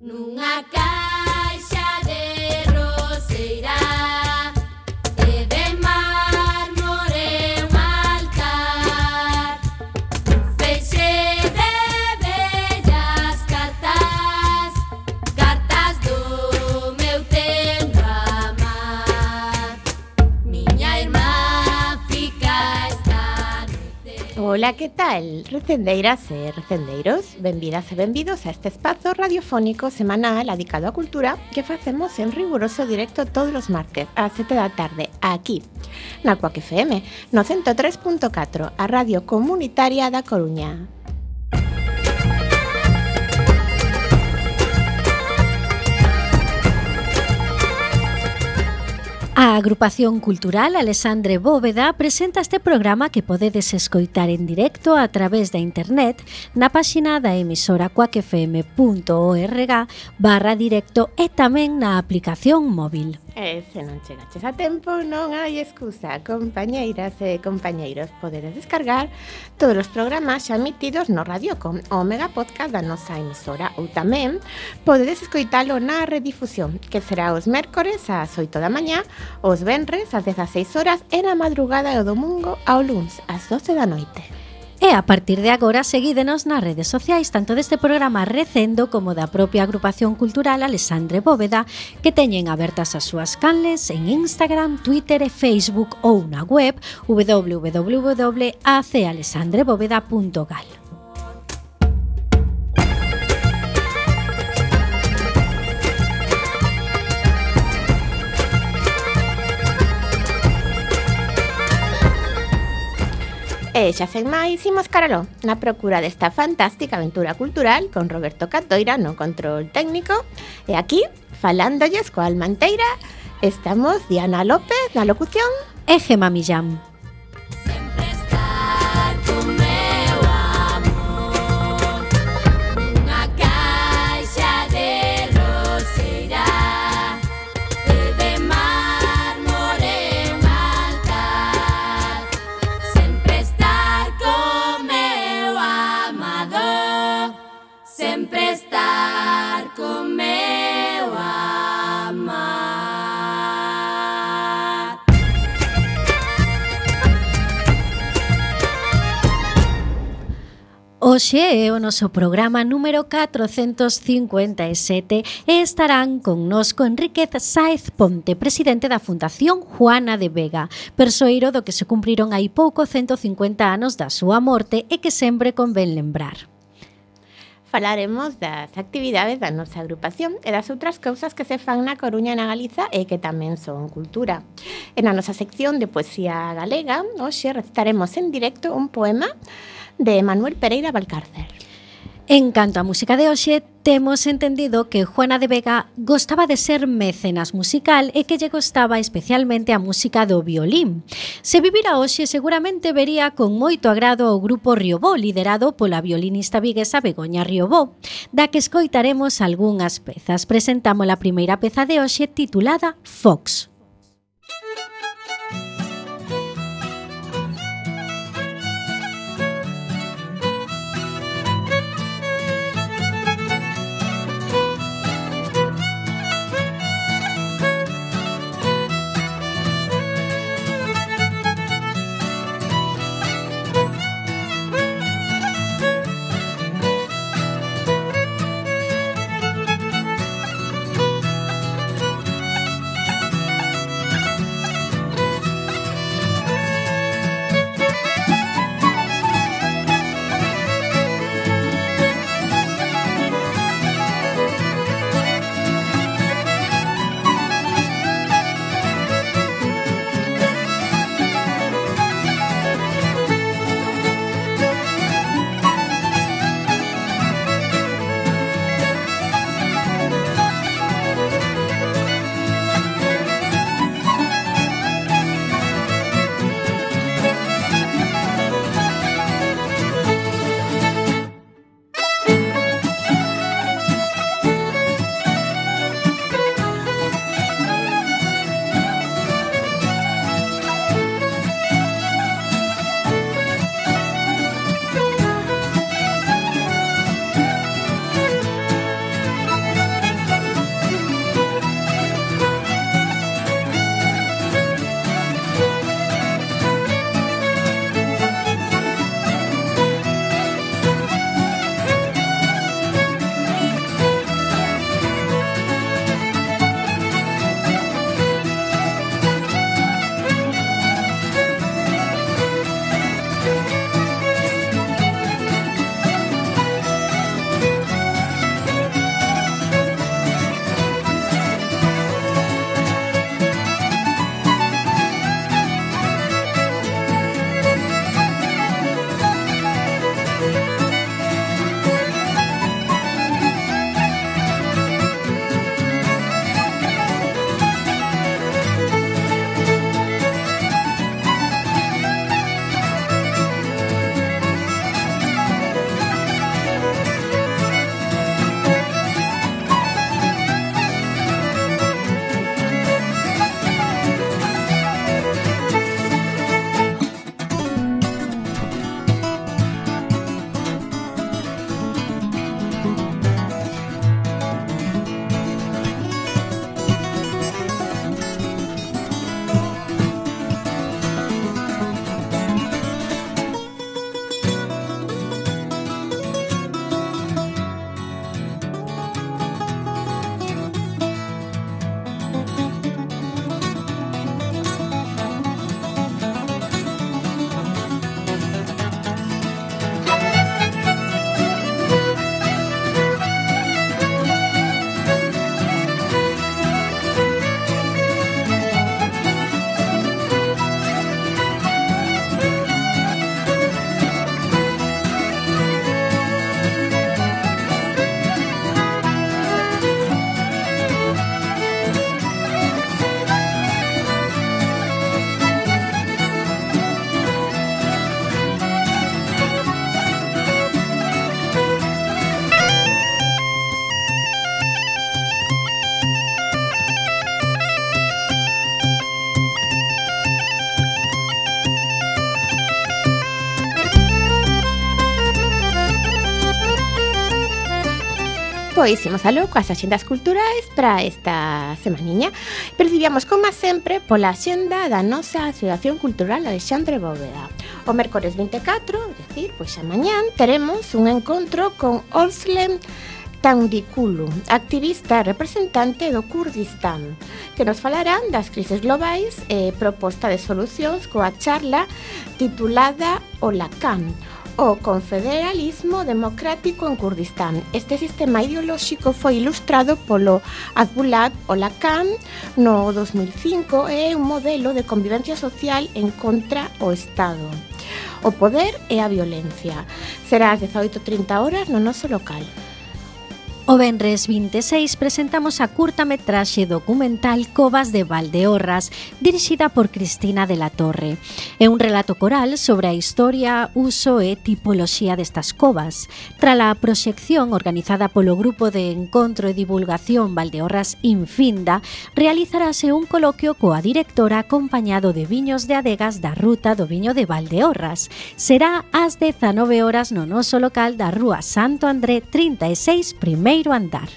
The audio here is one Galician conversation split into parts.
Nunha caixa de roseira noite Ola, que tal? Recendeiras e recendeiros, benvidas e benvidos a este espazo radiofónico semanal dedicado á cultura que facemos en riguroso directo todos os martes ás 7 da tarde, aquí, na Coac FM, no 103.4, a radio comunitaria da Coruña. A agrupación cultural Alexandre Bóveda presenta este programa que podedes escoitar en directo a través da internet na páxina da emisora cuacfm.org barra directo e tamén na aplicación móvil. E se non chegaches a tempo, non hai excusa. Compañeiras e compañeiros, podedes descargar todos os programas xa emitidos no Radiocom o Omega Podcast da nosa emisora ou tamén podedes escoitalo na redifusión, que será os mércores ás 8 da mañá Os venres ás 16 horas e na madrugada do domingo ao luns ás 12 da noite. E a partir de agora seguídenos nas redes sociais tanto deste programa Recendo como da propia agrupación cultural Alexandre Bóveda que teñen abertas as súas canles en Instagram, Twitter e Facebook ou na web www.acealexandrebóveda.gal. E xa sen máis, imos caraló na procura desta fantástica aventura cultural con Roberto Catoira no control técnico. E aquí, falándolles coa almanteira, estamos Diana López na locución. E Millán. Hoxe é o noso programa número 457 e estarán connosco Enriquez Saez Ponte, presidente da Fundación Juana de Vega, persoeiro do que se cumpriron hai pouco 150 anos da súa morte e que sempre convén lembrar. Falaremos das actividades da nosa agrupación e das outras cousas que se fan na Coruña e na Galiza e que tamén son cultura. E na nosa sección de poesía galega, hoxe recitaremos en directo un poema de Manuel Pereira Valcárcer. En canto á música de hoxe, temos entendido que Juana de Vega gostaba de ser mecenas musical e que lle gostaba especialmente a música do violín. Se vivira hoxe, seguramente vería con moito agrado o grupo Riobó, liderado pola violinista viguesa Begoña Riobó, da que escoitaremos algunhas pezas. Presentamos a primeira peza de hoxe titulada Fox. coísimos aló coas axendas culturais para esta semaniña. Percibíamos, como sempre, pola axenda da nosa Asociación Cultural Alexandre Bóveda. O mércores 24, decir, pois a mañán, teremos un encontro con Orslem Tandikulum, activista e representante do Kurdistán, que nos falarán das crises globais e proposta de eh, solucións coa charla titulada Olacán, o confederalismo democrático en Kurdistán. Este sistema ideolóxico foi ilustrado polo Azbulat Olakan no 2005 e é un modelo de convivencia social en contra o Estado. O poder e a violencia. Será ás 18.30 horas no noso local. O Benres 26 presentamos a curta metraxe documental Covas de Valdeorras, dirixida por Cristina de la Torre. É un relato coral sobre a historia, uso e tipoloxía destas covas. Tra a proxección organizada polo Grupo de Encontro e Divulgación Valdeorras Infinda, realizarase un coloquio coa directora acompañado de viños de adegas da Ruta do Viño de Valdeorras. Será ás 19 horas no noso local da Rúa Santo André 36, primeiro primeiro andar.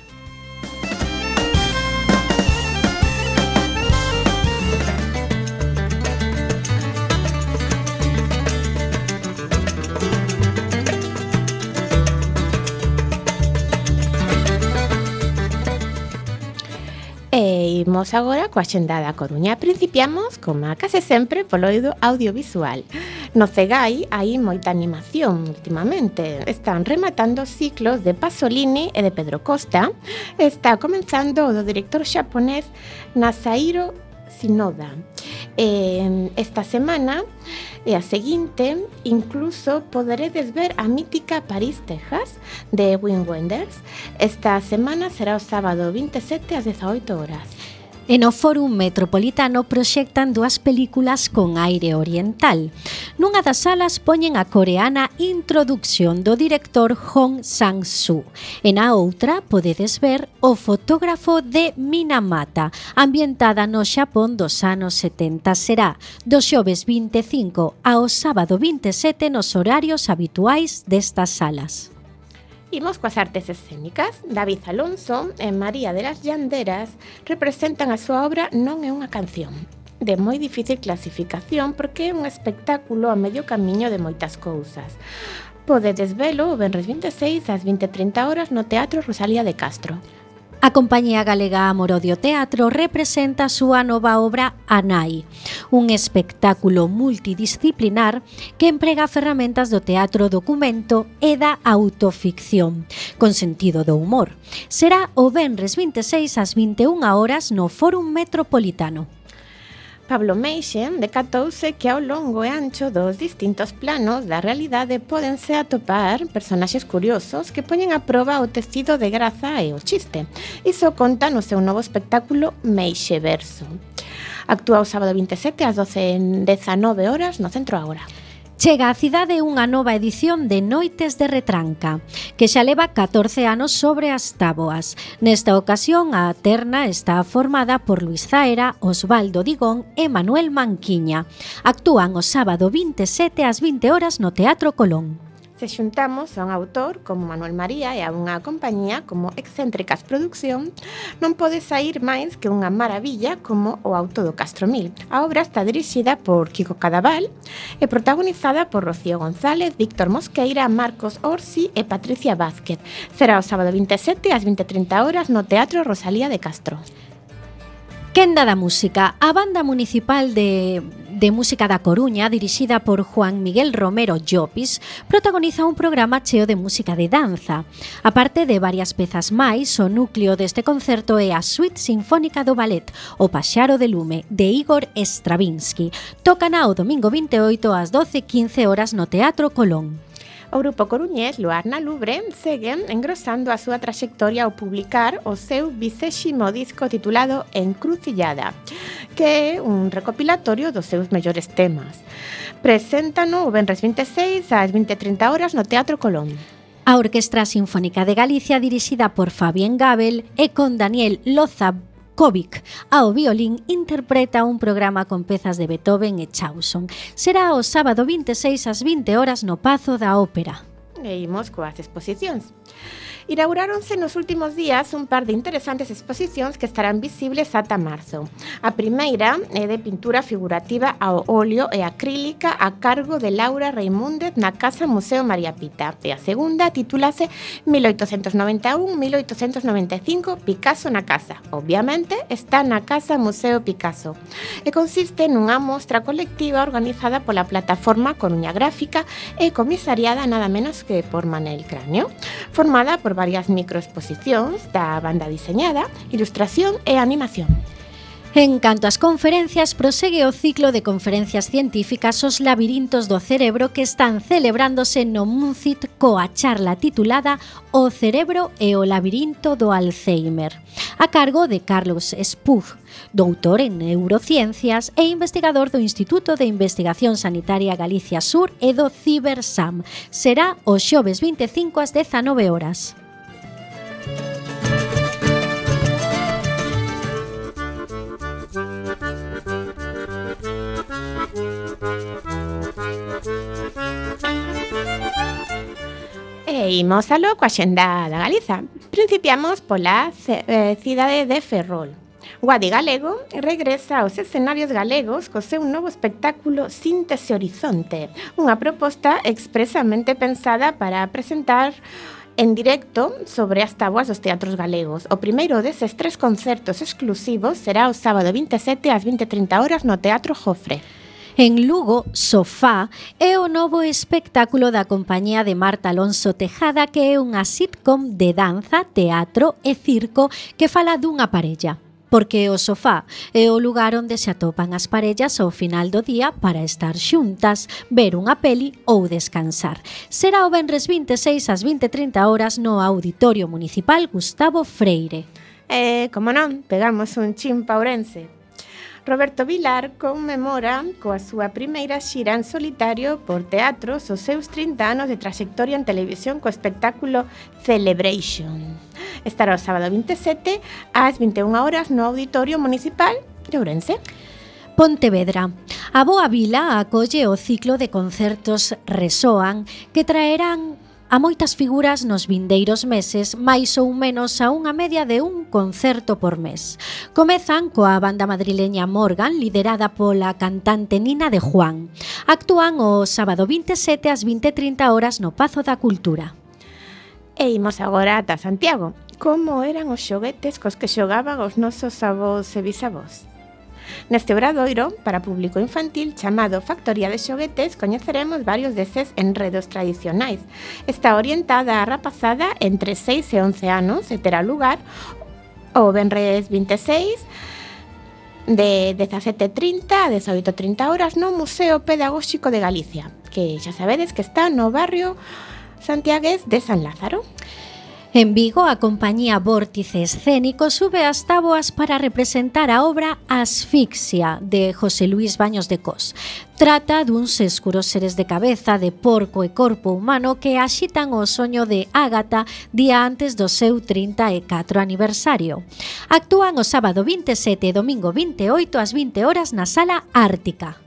E imos agora coa xenda da Coruña. Principiamos, como a case sempre, polo audiovisual. No Cegai hai moita animación últimamente. Están rematando ciclos de Pasolini e de Pedro Costa. Está comenzando o do director xaponés Nasairo Sinoda. Eh, esta semana e a seguinte incluso poderedes ver a mítica París, Texas de Wim Wenders. Esta semana será o sábado 27 ás 18 horas. E no Fórum Metropolitano proxectan dúas películas con aire oriental. Nunha das salas poñen a coreana Introducción do director Hong Sang-soo. E na outra podedes ver o fotógrafo de Minamata, ambientada no Xapón dos anos 70 será, do xoves 25 ao sábado 27 nos horarios habituais destas salas. Imos coas artes escénicas. David Alonso e María de las Llanderas representan a súa obra Non é unha canción, de moi difícil clasificación porque é un espectáculo a medio camiño de moitas cousas. Podedes velo o Benres 26 ás 20.30 horas no Teatro Rosalía de Castro. A Compañía Galega Amorodio Teatro representa a súa nova obra Anai, un espectáculo multidisciplinar que emprega ferramentas do teatro documento e da autoficción, con sentido do humor. Será o Benres 26 ás 21 horas no Fórum Metropolitano. Pablo Meixen decatouse que ao longo e ancho dos distintos planos da realidade podense atopar personaxes curiosos que poñen a proba o tecido de graza e o chiste. Iso conta no seu novo espectáculo Meixe Verso. Actúa o sábado 27 ás 12 en 19 horas no Centro Agora. Chega á cidade unha nova edición de Noites de Retranca, que xa leva 14 anos sobre as táboas. Nesta ocasión, a terna está formada por Luis Zaera, Osvaldo Digón e Manuel Manquiña. Actúan o sábado 27 ás 20 horas no Teatro Colón. Se xuntamos a un autor como Manuel María e a unha compañía como Excéntricas Produción, non pode sair máis que unha maravilla como o auto do Castromil. A obra está dirixida por Kiko Cadaval e protagonizada por Rocío González, Víctor Mosqueira, Marcos Orsi e Patricia Vázquez. Será o sábado 27 ás 20.30 horas no Teatro Rosalía de Castro. Quenda da Música, a banda municipal de de Música da Coruña, dirixida por Juan Miguel Romero Llopis, protagoniza un programa cheo de música de danza. A parte de varias pezas máis, o núcleo deste concerto é a Suite Sinfónica do Ballet, o Paxaro de Lume, de Igor Stravinsky. Tócana o domingo 28 ás 12.15 horas no Teatro Colón. O grupo coruñés Luarna Lubre segue engrosando a súa traxectoria ao publicar o seu vicéximo disco titulado Encrucillada, que é un recopilatorio dos seus mellores temas. Preséntano o Benres 26 ás 20.30 horas no Teatro Colón. A Orquestra Sinfónica de Galicia, dirixida por Fabián Gabel e con Daniel Loza Kovic. Ao violín interpreta un programa con pezas de Beethoven e Chausson. Será o sábado 26 ás 20 horas no Pazo da Ópera. E imos coas exposicións. Inauguráronse nos últimos días un par de interesantes exposicións que estarán visibles ata marzo. A primeira é de pintura figurativa ao óleo e acrílica a cargo de Laura Reimúndez na Casa Museo María Pita. E a segunda titúlase 1891-1895 Picasso na casa. Obviamente está na Casa Museo Picasso e consiste nunha mostra colectiva organizada pola plataforma Coruña Gráfica e comisariada nada menos que por Manel Cráneo, formada por varias microexposicións da banda diseñada, ilustración e animación. En canto ás conferencias, prosegue o ciclo de conferencias científicas Os labirintos do cerebro que están celebrándose no MUNCIT coa charla titulada O cerebro e o labirinto do Alzheimer, a cargo de Carlos Spug, doutor en neurociencias e investigador do Instituto de Investigación Sanitaria Galicia Sur e do CiberSAM. Será o xoves 25 ás 19 horas. E imos alo coa xenda da Galiza. Principiamos pola eh, cidade de Ferrol. Guadi Galego regresa aos escenarios galegos co seu novo espectáculo Síntese Horizonte, unha proposta expresamente pensada para presentar en directo sobre as tabuas dos teatros galegos. O primeiro deses tres concertos exclusivos será o sábado 27 ás 20.30 horas no Teatro Jofre. En Lugo, Sofá é o novo espectáculo da compañía de Marta Alonso Tejada que é unha sitcom de danza, teatro e circo que fala dunha parella porque o sofá é o lugar onde se atopan as parellas ao final do día para estar xuntas, ver unha peli ou descansar. Será o venres 26 ás 20.30 horas no Auditorio Municipal Gustavo Freire. E, eh, como non, pegamos un chin paurense Roberto Vilar conmemora coa súa primeira xira en solitario por teatros os seus 30 anos de trayectoria en televisión co espectáculo Celebration. Estará o sábado 27 ás 21 horas no Auditorio Municipal de Ourense. Pontevedra. A Boa Vila acolle o ciclo de concertos Resoan que traerán a moitas figuras nos vindeiros meses, máis ou menos a unha media de un concerto por mes. Comezan coa banda madrileña Morgan, liderada pola cantante Nina de Juan. Actúan o sábado 27 ás 20.30 horas no Pazo da Cultura. E imos agora ata Santiago. Como eran os xoguetes cos que xogaban os nosos avós e bisavós? Neste obradoiro para público infantil chamado Factoría de Xoguetes coñeceremos varios deses enredos tradicionais. Está orientada a rapazada entre 6 e 11 anos e terá lugar o Benres 26 de 17.30 a 18.30 horas no Museo Pedagóxico de Galicia, que xa sabedes que está no barrio santiagués de San Lázaro. En Vigo, a compañía Vórtice Escénico sube as táboas para representar a obra Asfixia de José Luis Baños de Cos. Trata duns escuros seres de cabeza de porco e corpo humano que axitan o soño de Ágata día antes do seu 34 aniversario. Actúan o sábado 27 e domingo 28 ás 20 horas na Sala Ártica.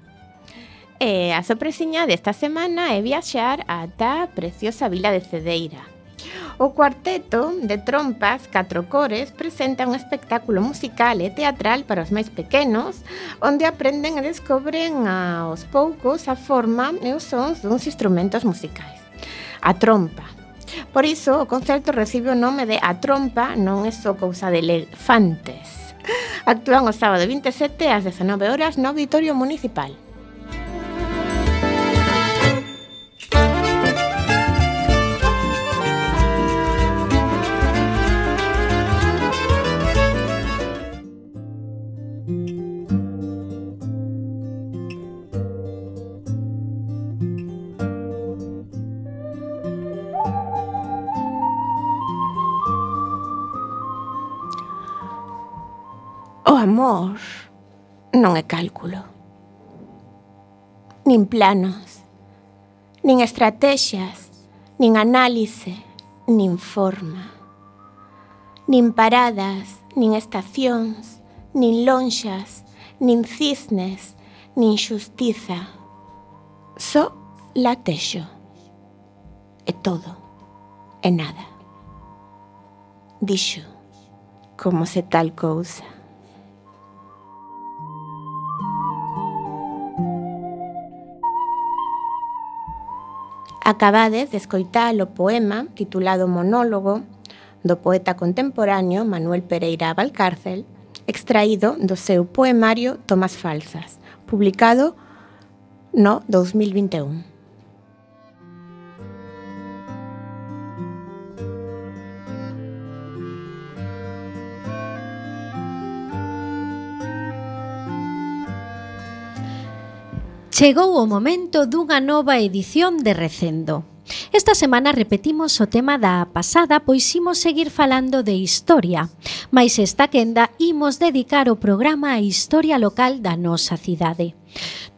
E a sorpresiña desta semana é viaxar ata a preciosa vila de Cedeira, O cuarteto de trompas, catro cores, presenta un espectáculo musical e teatral para os máis pequenos, onde aprenden e descobren aos poucos a forma e os sons duns instrumentos musicais. A trompa. Por iso, o concerto recibe o nome de A Trompa non é só cousa de elefantes. Actúan o sábado 27 ás 19 horas no Auditorio Municipal. amor non é cálculo. Nin planos, nin estrategias, nin análise, nin forma. Nin paradas, nin estacións, nin lonxas, nin cisnes, nin xustiza. Só latexo. É todo. É nada. Dixo como se tal cousa. Acabades de escoitar o poema titulado Monólogo do poeta contemporáneo Manuel Pereira Valcárcel, extraído do seu poemario Tomas Falsas, publicado no 2021. Chegou o momento dunha nova edición de Recendo. Esta semana repetimos o tema da pasada, pois imos seguir falando de historia. Mais esta quenda imos dedicar o programa á historia local da nosa cidade.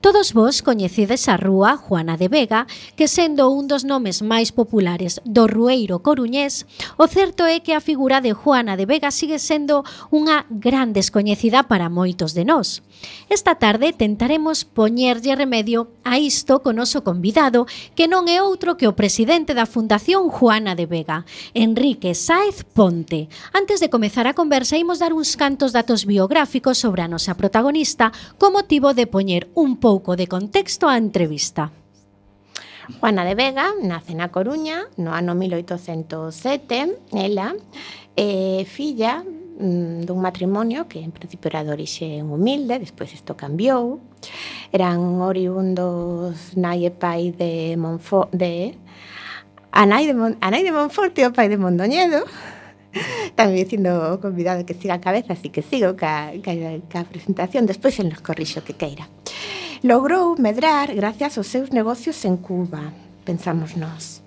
Todos vos coñecedes a rúa Juana de Vega, que sendo un dos nomes máis populares do rueiro coruñés, o certo é que a figura de Juana de Vega sigue sendo unha gran descoñecida para moitos de nós. Esta tarde tentaremos poñerlle remedio a isto con noso convidado, que non é outro que o presidente da Fundación Juana de Vega, Enrique Sáez Ponte. Antes de comezar a conversa, imos dar uns cantos datos biográficos sobre a nosa protagonista co motivo de poñer un pouco de contexto á entrevista. Juana de Vega nace na Coruña no ano 1807, ela é eh, filla mm, dun matrimonio que en principio era de orixe humilde, despois isto cambiou. Eran oriundos nai e pai de Monfo de A nai de, Mon, a nai de Monforte e o pai de Mondoñedo tamén dicindo o convidado que siga a cabeza, así que sigo ca, ca, ca presentación, despois el nos corrixo que queira. Logrou medrar gracias aos seus negocios en Cuba, pensamos nós.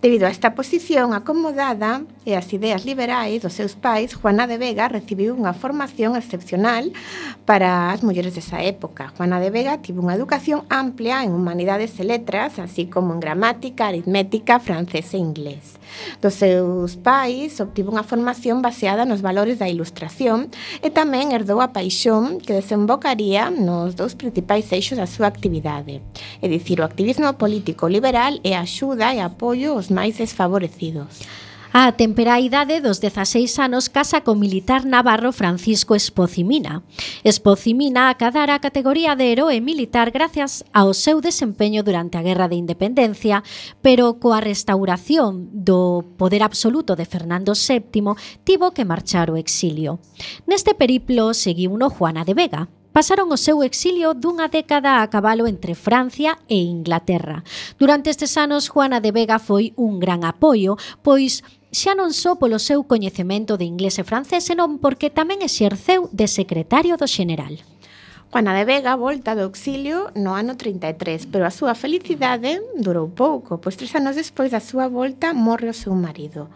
Debido a esta posición acomodada e as ideas liberais dos seus pais, Juana de Vega recibiu unha formación excepcional para as mulleres desa época. Juana de Vega tivo unha educación amplia en humanidades e letras, así como en gramática, aritmética, francés e inglés. Dos seus pais obtivo unha formación baseada nos valores da ilustración e tamén herdou a paixón que desembocaría nos dous principais eixos da súa actividade, é dicir, o activismo político liberal e a axuda e apoio aos máis desfavorecidos. A temperalidade dos 16 anos casa co militar navarro Francisco Espocimina. Espocimina acadara a categoría de heroe militar gracias ao seu desempeño durante a Guerra de Independencia, pero coa restauración do poder absoluto de Fernando VII tivo que marchar ao exilio. Neste periplo seguiu no Juana de Vega, pasaron o seu exilio dunha década a cabalo entre Francia e Inglaterra. Durante estes anos, Juana de Vega foi un gran apoio, pois xa non só polo seu coñecemento de inglés e francés, senón porque tamén exerceu de secretario do xeneral. Juana de Vega volta do exilio no ano 33, pero a súa felicidade durou pouco, pois tres anos despois da súa volta morre o seu marido.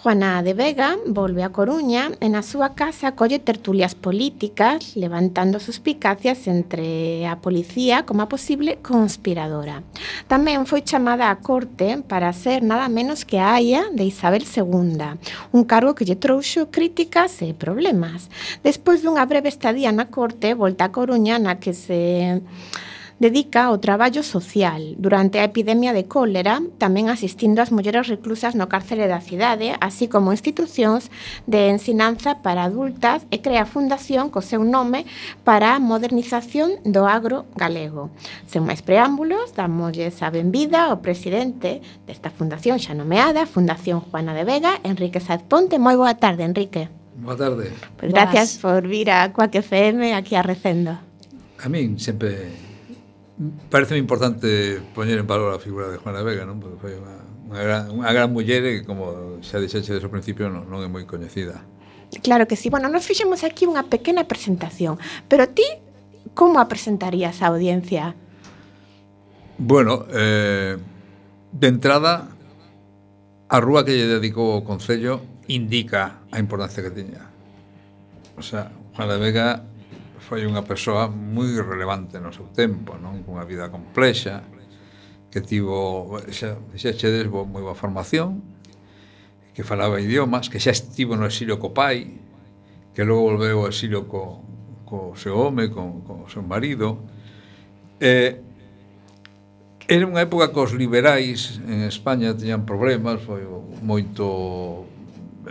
Juana de Vega volve a Coruña e na súa casa colle tertulias políticas levantando suspicacias entre a policía como a posible conspiradora. Tamén foi chamada á corte para ser nada menos que a aia de Isabel II, un cargo que lle trouxo críticas e problemas. Despois dunha breve estadía na corte, volta a Coruña na que se dedica ao traballo social durante a epidemia de cólera, tamén asistindo ás mulleres reclusas no cárcere da cidade, así como institucións de ensinanza para adultas e crea fundación co seu nome para a modernización do agro galego. Sen máis preámbulos, damolles a benvida ao presidente desta fundación xa nomeada, Fundación Juana de Vega, Enrique Saez Ponte. Moi boa tarde, Enrique. Boa tarde. Pues gracias Boas. por vir a Coac FM aquí a Recendo. A min sempre parece importante poñer en valor a figura de Juana Vega, non? Porque foi unha, unha, gran, unha gran muller e como xa dixeche desde o principio non, non é moi coñecida. Claro que sí. Bueno, nos fixemos aquí unha pequena presentación, pero ti como a presentarías a audiencia? Bueno, eh, de entrada, a rúa que lle dedicou o Concello indica a importancia que tiña. O sea, Juana Vega foi unha persoa moi relevante no seu tempo, non? Cunha vida complexa, que tivo, xa, xa chedes bo, moi boa formación, que falaba idiomas, que xa estivo no exilio co pai, que logo volveu ao exilio co, co seu home, co, co seu marido. Eh, era unha época que os liberais en España teñan problemas, foi moito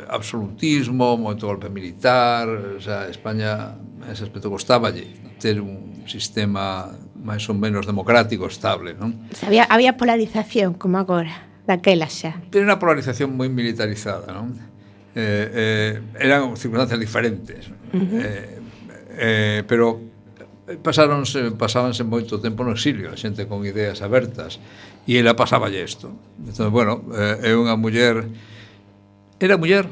absolutismo, moito golpe militar, o sea, España en ese aspecto gostáballe ter un sistema máis ou menos democrático estable, non? Había, había polarización, como agora, daquela xa. Pero unha polarización moi militarizada, non? Eh, eh, eran circunstancias diferentes. Uh -huh. eh, eh, pero pasáronse, pasábanse moito tempo no exilio, a xente con ideas abertas, e ela pasaba isto. Entón, bueno, eh, é unha muller Era muller,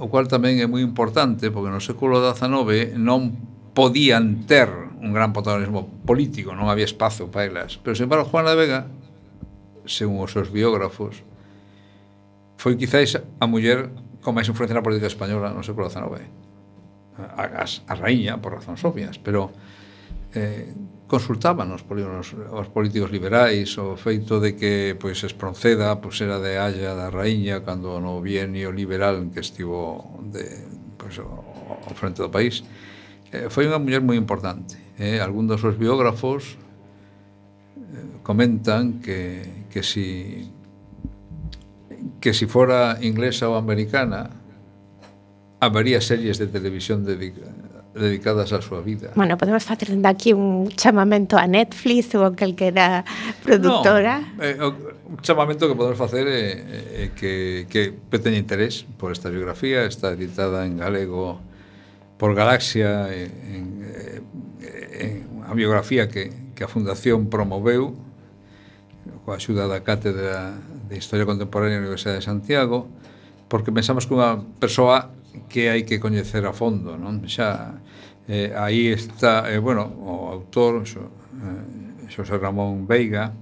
o cual tamén é moi importante, porque no século XIX non podían ter un gran protagonismo político, non había espazo para elas. Pero, sen embargo, Juana de Vega, según os seus biógrafos, foi quizáis a muller con máis influencia na política española no século XIX. A, a, a raíña, por razóns obvias, pero eh, consultaban os, os políticos liberais o feito de que pois Espronceda pois era de Haya da Raíña cando no bienio liberal en que estivo de, pois, ao frente do país eh, foi unha muller moi importante eh? algún dos seus biógrafos eh, comentan que, que si que si fora inglesa ou americana habería series de televisión dedica, dedicadas á súa vida. Bueno, podemos facer dende aquí un chamamento a Netflix ou a calquera productora. No, eh, un chamamento que podemos facer é eh, eh, que, que teña interés por esta biografía, está editada en galego por Galaxia, en, en, en a biografía que, que a Fundación promoveu coa axuda da Cátedra de Historia Contemporánea da Universidade de Santiago, porque pensamos que unha persoa que hai que coñecer a fondo, non? Xa eh, aí está, eh, bueno, o autor so, eh, Xosé Ramón Veiga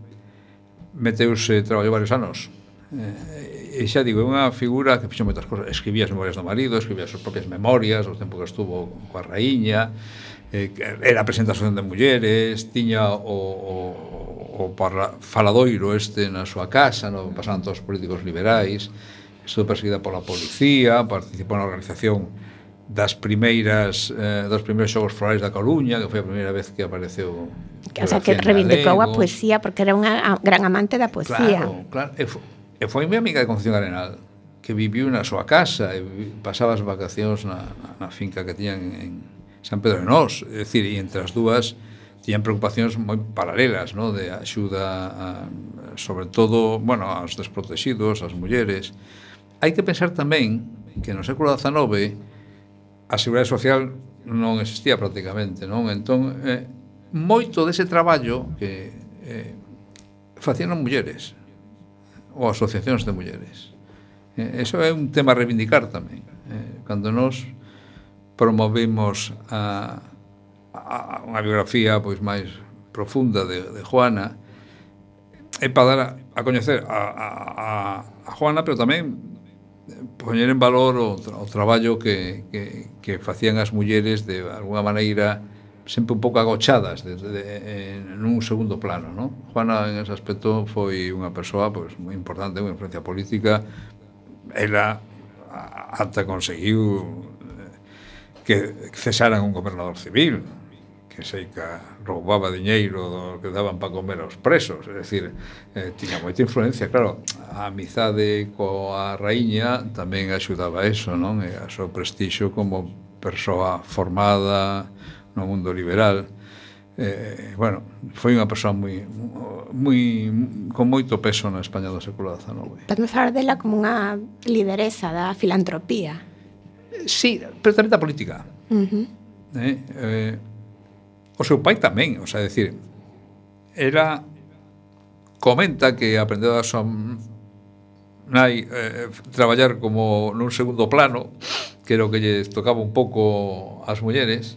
meteuse, traballou varios anos. Eh, e xa digo, é unha figura que fixo moitas cosas, escribía as memorias do marido escribía as súas propias memorias, o tempo que estuvo coa raíña eh, era a presentación de mulleres tiña o, o, o parla, faladoiro este na súa casa no pasaban todos os políticos liberais estuvo perseguida pola policía, participou na organización das primeiras eh, dos primeiros xogos florais da Coruña, que foi a primeira vez que apareceu que, o sea, que reivindicou a poesía porque era unha gran amante da poesía. Claro, claro. E, foi, e foi mi amiga de Concepción Arenal que viviu na súa casa e pasaba as vacacións na, na, na finca que tiñan en San Pedro de Nós, é dicir, e entre as dúas tiñan preocupacións moi paralelas, no? de axuda a, sobre todo, bueno, aos desprotegidos, ás mulleres, hai que pensar tamén que no século XIX a Seguridade Social non existía prácticamente, non? Entón, eh, moito dese traballo que eh, facían as mulleres ou asociacións de mulleres. Eh, eso é un tema a reivindicar tamén. Eh, cando nós promovemos a, a, a unha biografía pois máis profunda de, de Juana, é para dar a, a coñecer a, a, a Juana, pero tamén poñer en valor o, o traballo que, que, que facían as mulleres de alguna maneira sempre un pouco agochadas de, de, de, en un segundo plano ¿no? Juana en ese aspecto foi unha persoa pois, pues, moi importante, unha influencia política ela ata conseguiu eh, que cesaran un gobernador civil que sei que roubaba diñeiro do que daban para comer aos presos, é dicir, eh, tiña moita influencia, claro, a amizade coa raíña tamén axudaba eso, non? E a seu prestixo como persoa formada no mundo liberal. Eh, bueno, foi unha persoa moi, moi, con moito peso na España do século XIX. Podemos falar dela como unha lideresa da filantropía. Sí, pero tamén da política. Uh -huh. eh, eh, O seu pai tamén, o sea, decir, era comenta que aprendeu a súa nai eh, traballar como nun segundo plano, que era o que lle tocaba un pouco ás mulleres,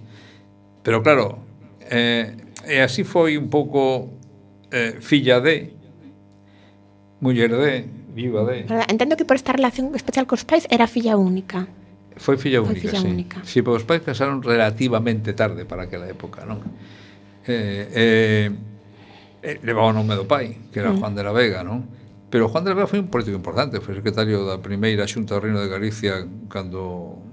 pero claro, eh, e así foi un pouco eh, filla de, muller de, viva de... Entendo que por esta relación especial cos pais era filla única. Foi filla foi única, filla sí. única. Sí, pero os pais casaron relativamente tarde para aquela época, non? Eh, eh, eh, levaba o nome do pai, que era mm. Juan de la Vega, non? Pero Juan de la Vega foi un político importante, foi secretario da primeira Xunta do Reino de Galicia cando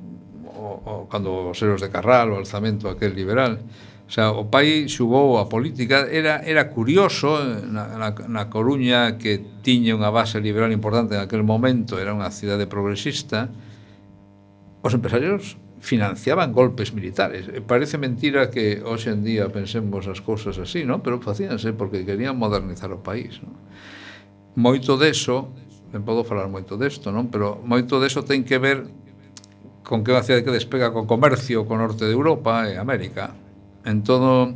o, o, cando os eros de Carral, o alzamento aquel liberal. O sea, o pai xugou a política, era, era curioso eh, na, na, na Coruña que tiña unha base liberal importante en aquel momento, era unha cidade progresista, os empresarios financiaban golpes militares. Eh, parece mentira que hoxe en día pensemos as cousas así, non? Pero facíanse porque querían modernizar o país, non? Moito deso, non podo falar moito desto, non? Pero moito deso ten que ver con que unha cidade que despega co comercio co norte de Europa e América. En todo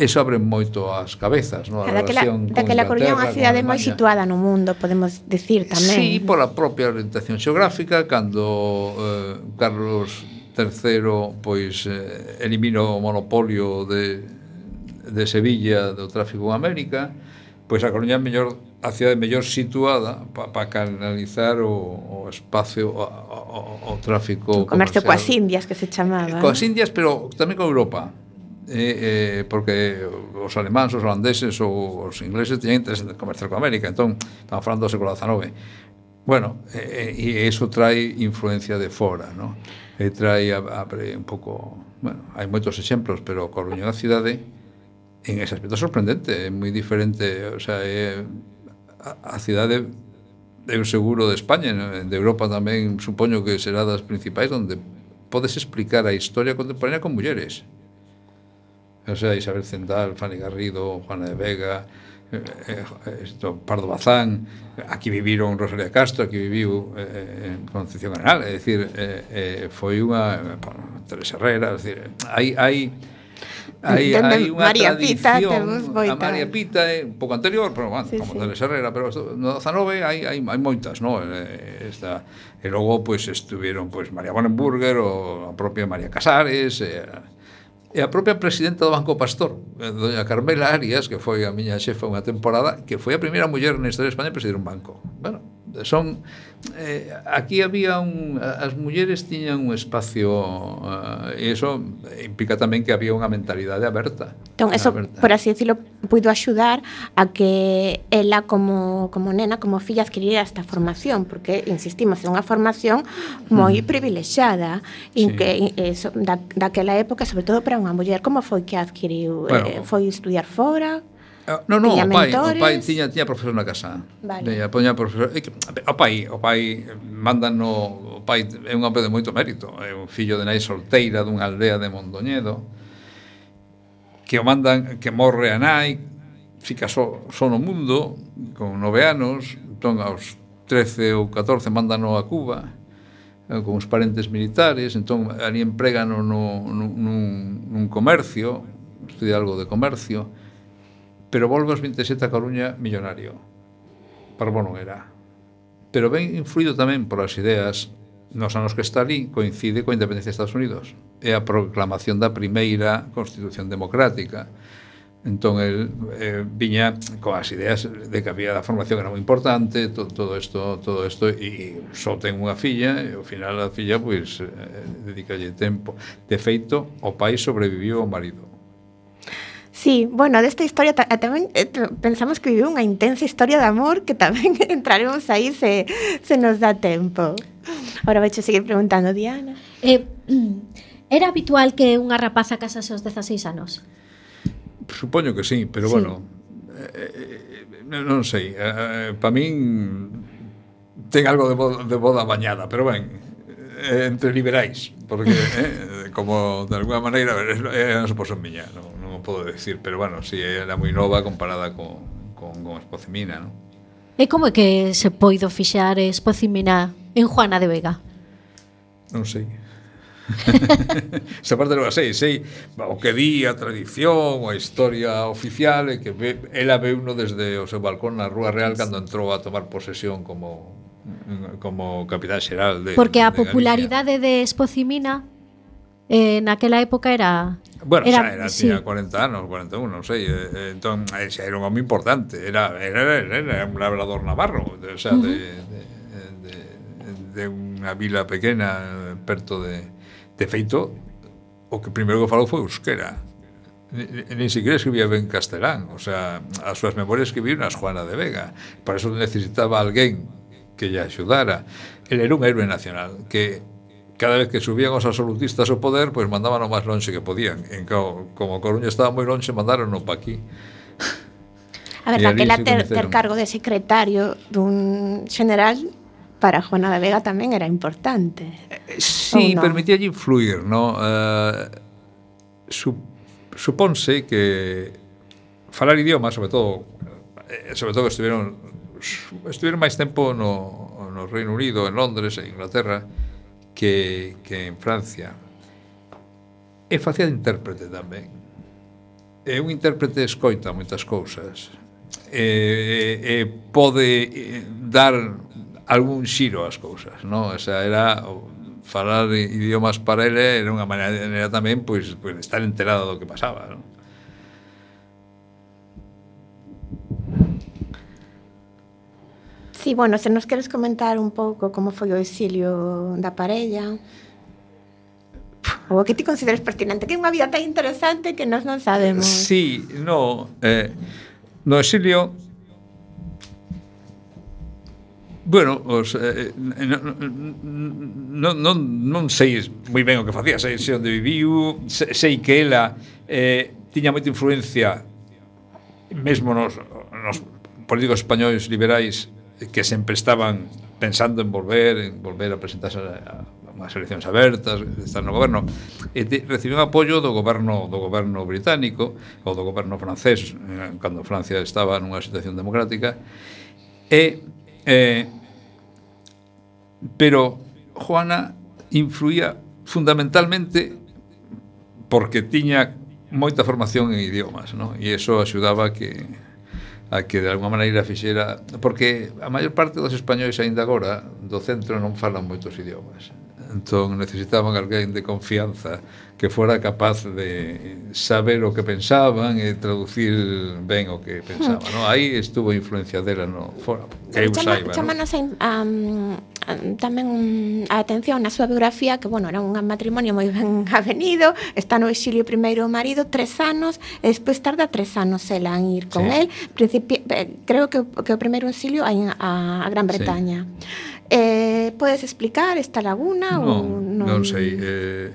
e sobren moito as cabezas, non? A relación da que Coruña é unha cidade moi situada no mundo, podemos decir tamén. Sí, pola propia orientación xeográfica, cando eh, Carlos III pois eh, eliminou o monopolio de, de Sevilla do tráfico en América, pois a Coruña é mellor a cidade mellor situada para pa canalizar o, o espacio o, o, o tráfico o comercio comercial. coas Indias que se chamaba. Coas Indias, pero tamén con Europa eh, eh, porque os alemáns, os holandeses ou os ingleses teñen interés en comerciar con América entón, estamos falando do século XIX bueno, eh, e iso trae influencia de fora no? e trae abre un pouco bueno, hai moitos exemplos, pero Coruña da cidade en ese aspecto sorprendente é moi diferente o sea, é, a, a cidade eu seguro de España de Europa tamén supoño que será das principais onde podes explicar a historia contemporánea con mulleres o sea, Isabel Zendal, Fanny Garrido, Juana de Vega, eh, eh, eh esto, Pardo Bazán, aquí viviron Rosalía Castro, aquí viviu eh, Concepción Arenal, é dicir, eh, eh, foi unha Teresa Herrera, é dicir, hai hai hai, hai unha María Pita, temos moita. A María Pita é un pouco anterior, pero bueno, sí, como sí. Teresa Herrera, pero no 19 hai, hai, hai moitas, no? Eh, esta, e logo, pois, pues, estuvieron, pois, pues, María Bonenburger, ou a propia María Casares, eh, E a propia presidenta do Banco Pastor, eh, doña Carmela Arias, que foi a miña xefa unha temporada, que foi a primeira muller na historia de España a presidir un banco. Bueno, son eh, aquí había un as mulleres tiñan un espacio uh, e iso implica tamén que había unha mentalidade aberta. Entón, eso, aberta. por así decirlo, puido axudar a que ela como, como nena, como filla adquirira esta formación, porque insistimos, é unha formación moi mm. privilexiada sí. que eso, da, daquela época, sobre todo para unha muller, como foi que adquiriu bueno, eh, foi estudiar fora? Eh, no, no, tiña o pai, mentores? o pai tiña, tiña profesor na casa. Vale. Tiña, poña profesor, o pai, o pai manda no, o pai é un hombre de moito mérito, é un fillo de nai solteira dunha aldea de Mondoñedo que o mandan que morre a nai, fica só, só no mundo con nove anos, entón aos 13 ou 14 mandano a Cuba eh, con os parentes militares, entón ali empregano no, no, nun, nun comercio, estudia algo de comercio, pero volve aos 27 a Coruña millonario. Parvo non era. Pero ben influído tamén polas ideas nos anos que está ali coincide coa independencia de Estados Unidos e a proclamación da primeira Constitución Democrática. Entón, el eh, viña coas ideas de que había a formación era moi importante, to, todo isto, todo isto, e só ten unha filla, e ao final a filla, pois, eh, dedicalle tempo. De feito, o pai sobreviviu ao marido Sí, bueno, desta historia ta tamén eh, pensamos que viviu unha intensa historia de amor que tamén entraremos aí se, se nos dá tempo. Ahora vais seguir preguntando, Diana. Eh, era habitual que unha rapaza casase aos 16 anos? Supoño que sí, pero sí. bueno, eh, eh, non sei, eh, eh para min ten algo de boda, de boda bañada, pero ben, eh, entre liberais, porque eh, como de alguna maneira eh, eh, é eh, a suposición miña, non? non podo decir, pero bueno, si sí, era moi nova comparada con, con, con Espocimina, non? E como é que se poido fixar Espocimina en Juana de Vega? Non sei. Esa parte non a sei, sei o que di a tradición, a historia oficial e que ve, ela veuno desde o seu balcón na Rúa Real cando entrou a tomar posesión como como capitán xeral de Porque a de popularidade de Espocimina eh, naquela época era Bueno, era, xa era, sí. tiña 40 anos, 41, non sei eh, Entón, xa eh, era un home importante Era, era, era, era un labrador navarro O sea, uh -huh. de, de, de, de unha vila pequena Perto de, de feito O que primeiro que falou foi euskera nin siquiera escribía ben castelán, o sea, as súas memorias escribía nas Juana de Vega. Para eso necesitaba alguén que lle axudara. Ele era un héroe nacional que cada vez que subían os absolutistas ao poder, pois mandaban o máis lonxe que podían. En co, como Coruña estaba moi lonxe, mandaron pa aquí. A ver, daquela ter, ter cargo de secretario dun general para Juana de Vega tamén era importante. Eh, sí, no? permitía influir, no? Uh, su, suponse que falar idioma, sobre todo, eh, sobre todo que estiveron estiveron máis tempo no, no Reino Unido, en Londres, en Inglaterra, que, que en Francia. E facía de intérprete tamén. E un intérprete escoita moitas cousas. E, e pode eh, dar algún xiro ás cousas, non? O sea, era falar idiomas para ele era unha maneira tamén pois, pois estar enterado do que pasaba, non? Sí, bueno, se nos queres comentar un pouco como foi o exilio da parella ou o que ti consideres pertinente, que é unha vida tan interesante que nós non sabemos. Sí, no, eh, no exilio Bueno, os, eh, non, non, non sei moi ben o que facía, sei, sei onde viviu, sei que ela eh, tiña moita influencia mesmo nos, nos políticos españoles liberais que sempre estaban pensando en volver, en volver a presentarse a, a unhas eleccións abertas, estar no goberno, e te, recibiu apoio do goberno do goberno británico ou do goberno francés, eh, cando Francia estaba nunha situación democrática, e eh, pero Juana influía fundamentalmente porque tiña moita formación en idiomas, ¿no? e iso axudaba que a que de alguma maneira fixera porque a maior parte dos españois aínda agora do centro non falan moitos idiomas. Entón necesitaban alguén de confianza que fora capaz de saber o que pensaban e traducir ben o que pensaba, hmm. no? Aí estuvo a influencia dela no fora, que eu Chama, saiba, Chamanos no? a, a, tamén a atención na súa biografía que, bueno, era un matrimonio moi ben avenido, está no exilio primeiro o marido, tres anos, e despois tarda tres anos ela en ir con sí. él, Principi eh, creo que, que o primeiro exilio a, a Gran Bretaña. Sí. Eh, podes explicar esta laguna? ou non... non sei. Eh,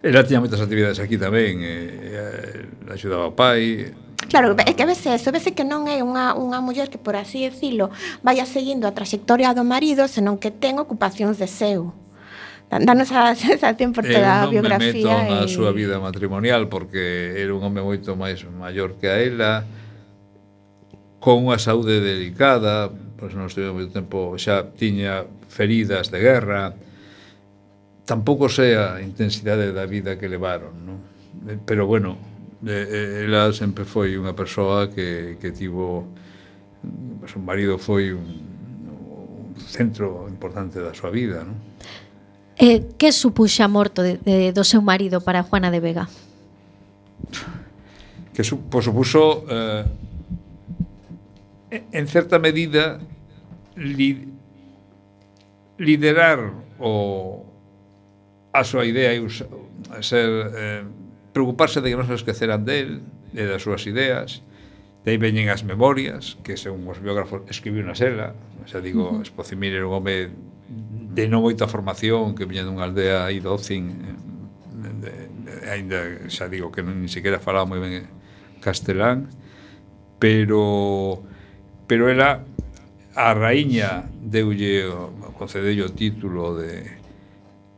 ela tiña moitas actividades aquí tamén. Eh, eh axudaba o pai, Claro, é que a veces eso, vese que non é unha, unha muller que, por así decirlo, vaya seguindo a trayectoria do marido, senón que ten ocupacións de seu. Danos a sensación por toda a biografía. Eu non me meto e... na súa vida matrimonial porque era un home moito máis maior que a ela, con unha saúde delicada, pois non estive moito tempo, xa tiña feridas de guerra, tampouco sei a intensidade da vida que levaron, non? Eh, pero bueno, eh, eh, ela sempre foi unha persoa que, que tivo seu marido foi un, un centro importante da súa vida, non? Eh, que supuxa a morto de, de, do seu marido para Juana de Vega? Que su, pois pues, supuso eh, en certa medida li, liderar o a súa idea e ser eh, preocuparse de que non se esqueceran del e das súas ideas de aí veñen as memorias que según os biógrafos escribiu na sela xa digo, uh -huh. Espocimir era un home de non moita formación que viña dunha aldea aí do Ocin ainda xa digo que non ni siquiera falaba moi ben castelán pero pero era a raíña deulle concedelle o título de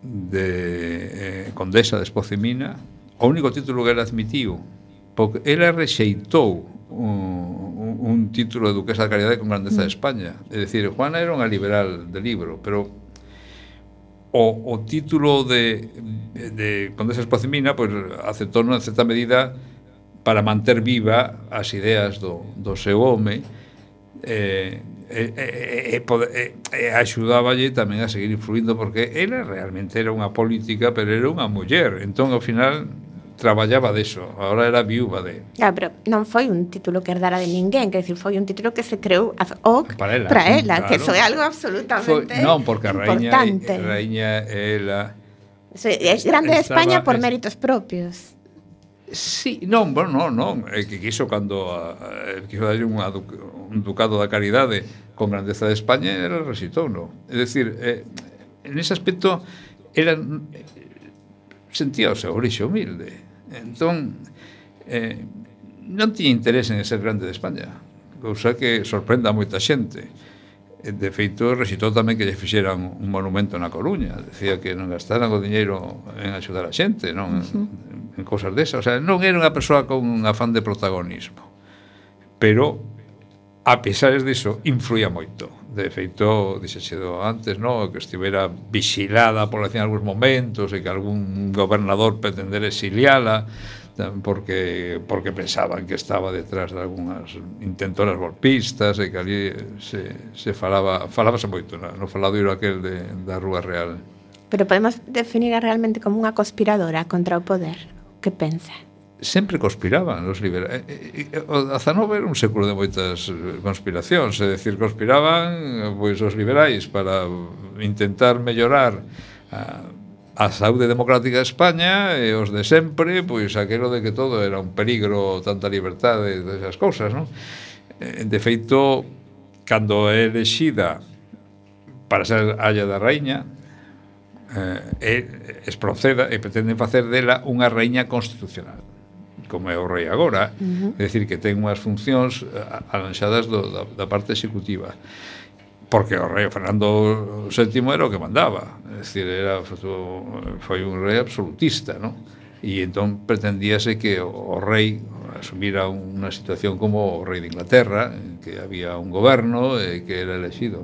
de eh, condesa de Espocemina. O único título que ela admitiu porque ela rexeitou un, un título de duquesa de caridade con grandeza de mm. España. É dicir, Juana era unha liberal de libro pero o, o título de, de condesa de pues, pois, aceptou en certa medida para manter viva as ideas do, do seu home eh, e, e, e, e, e axudáballe tamén a seguir influindo porque ela realmente era unha política pero era unha muller entón ao final traballaba deso, agora era viúva de. Ah, pero non foi un título que herdara de ninguén, que decir, foi un título que se creou o para ela, para ela claro. que é algo absolutamente foi, Non, porque a raíña, a raíña ela é grande de España por méritos propios. Sí, non, bueno, non, non, é que quiso cando a, a, quiso darlle unha Ducado da Caridade con grandeza de España, era rexitouno. É dicir, eh, en ese aspecto, era, eh, sentía o seu orixe humilde. Entón, eh, non tiña interés en ser grande de España, cousa que sorprenda a moita xente. De feito, recitou tamén que lle fixeran un monumento na Coruña, decía que non gastaran o diñeiro en axudar a xente, non uh -huh. en, en cousas desas, o sea, non era unha persoa con un afán de protagonismo. Pero a pesares diso, influía moito. De feito, dixechedo antes, no, que estivera vigilada a población en algúns momentos e que algún gobernador pretendera exiliala porque porque pensaban que estaba detrás de algunhas intentoras golpistas e que ali se, se falaba falábase moito no, no faladoiro aquel de, da Rúa Real. Pero podemos definir realmente como unha conspiradora contra o poder. Que pensa? sempre conspiraban os liberais. Eh, eh, eh, o XIX era un século de moitas conspiracións, é dicir, conspiraban pois os liberais para intentar mellorar a, a saúde democrática de España e os de sempre, pois aquelo de que todo era un peligro, tanta libertade e esas cousas, non? De feito, cando é elexida para ser alla da reiña, eh, é es proceda e pretenden facer dela unha reiña constitucional como é o rei agora, uh -huh. é dicir que ten unhas funcións eh, alanxadas do, da, da parte executiva porque o rei Fernando VII era o que mandaba, é dicir, era foi un rei absolutista, non? E entón pretendíase que o rei asumira unha situación como o rei de Inglaterra, que había un goberno e que era elexido.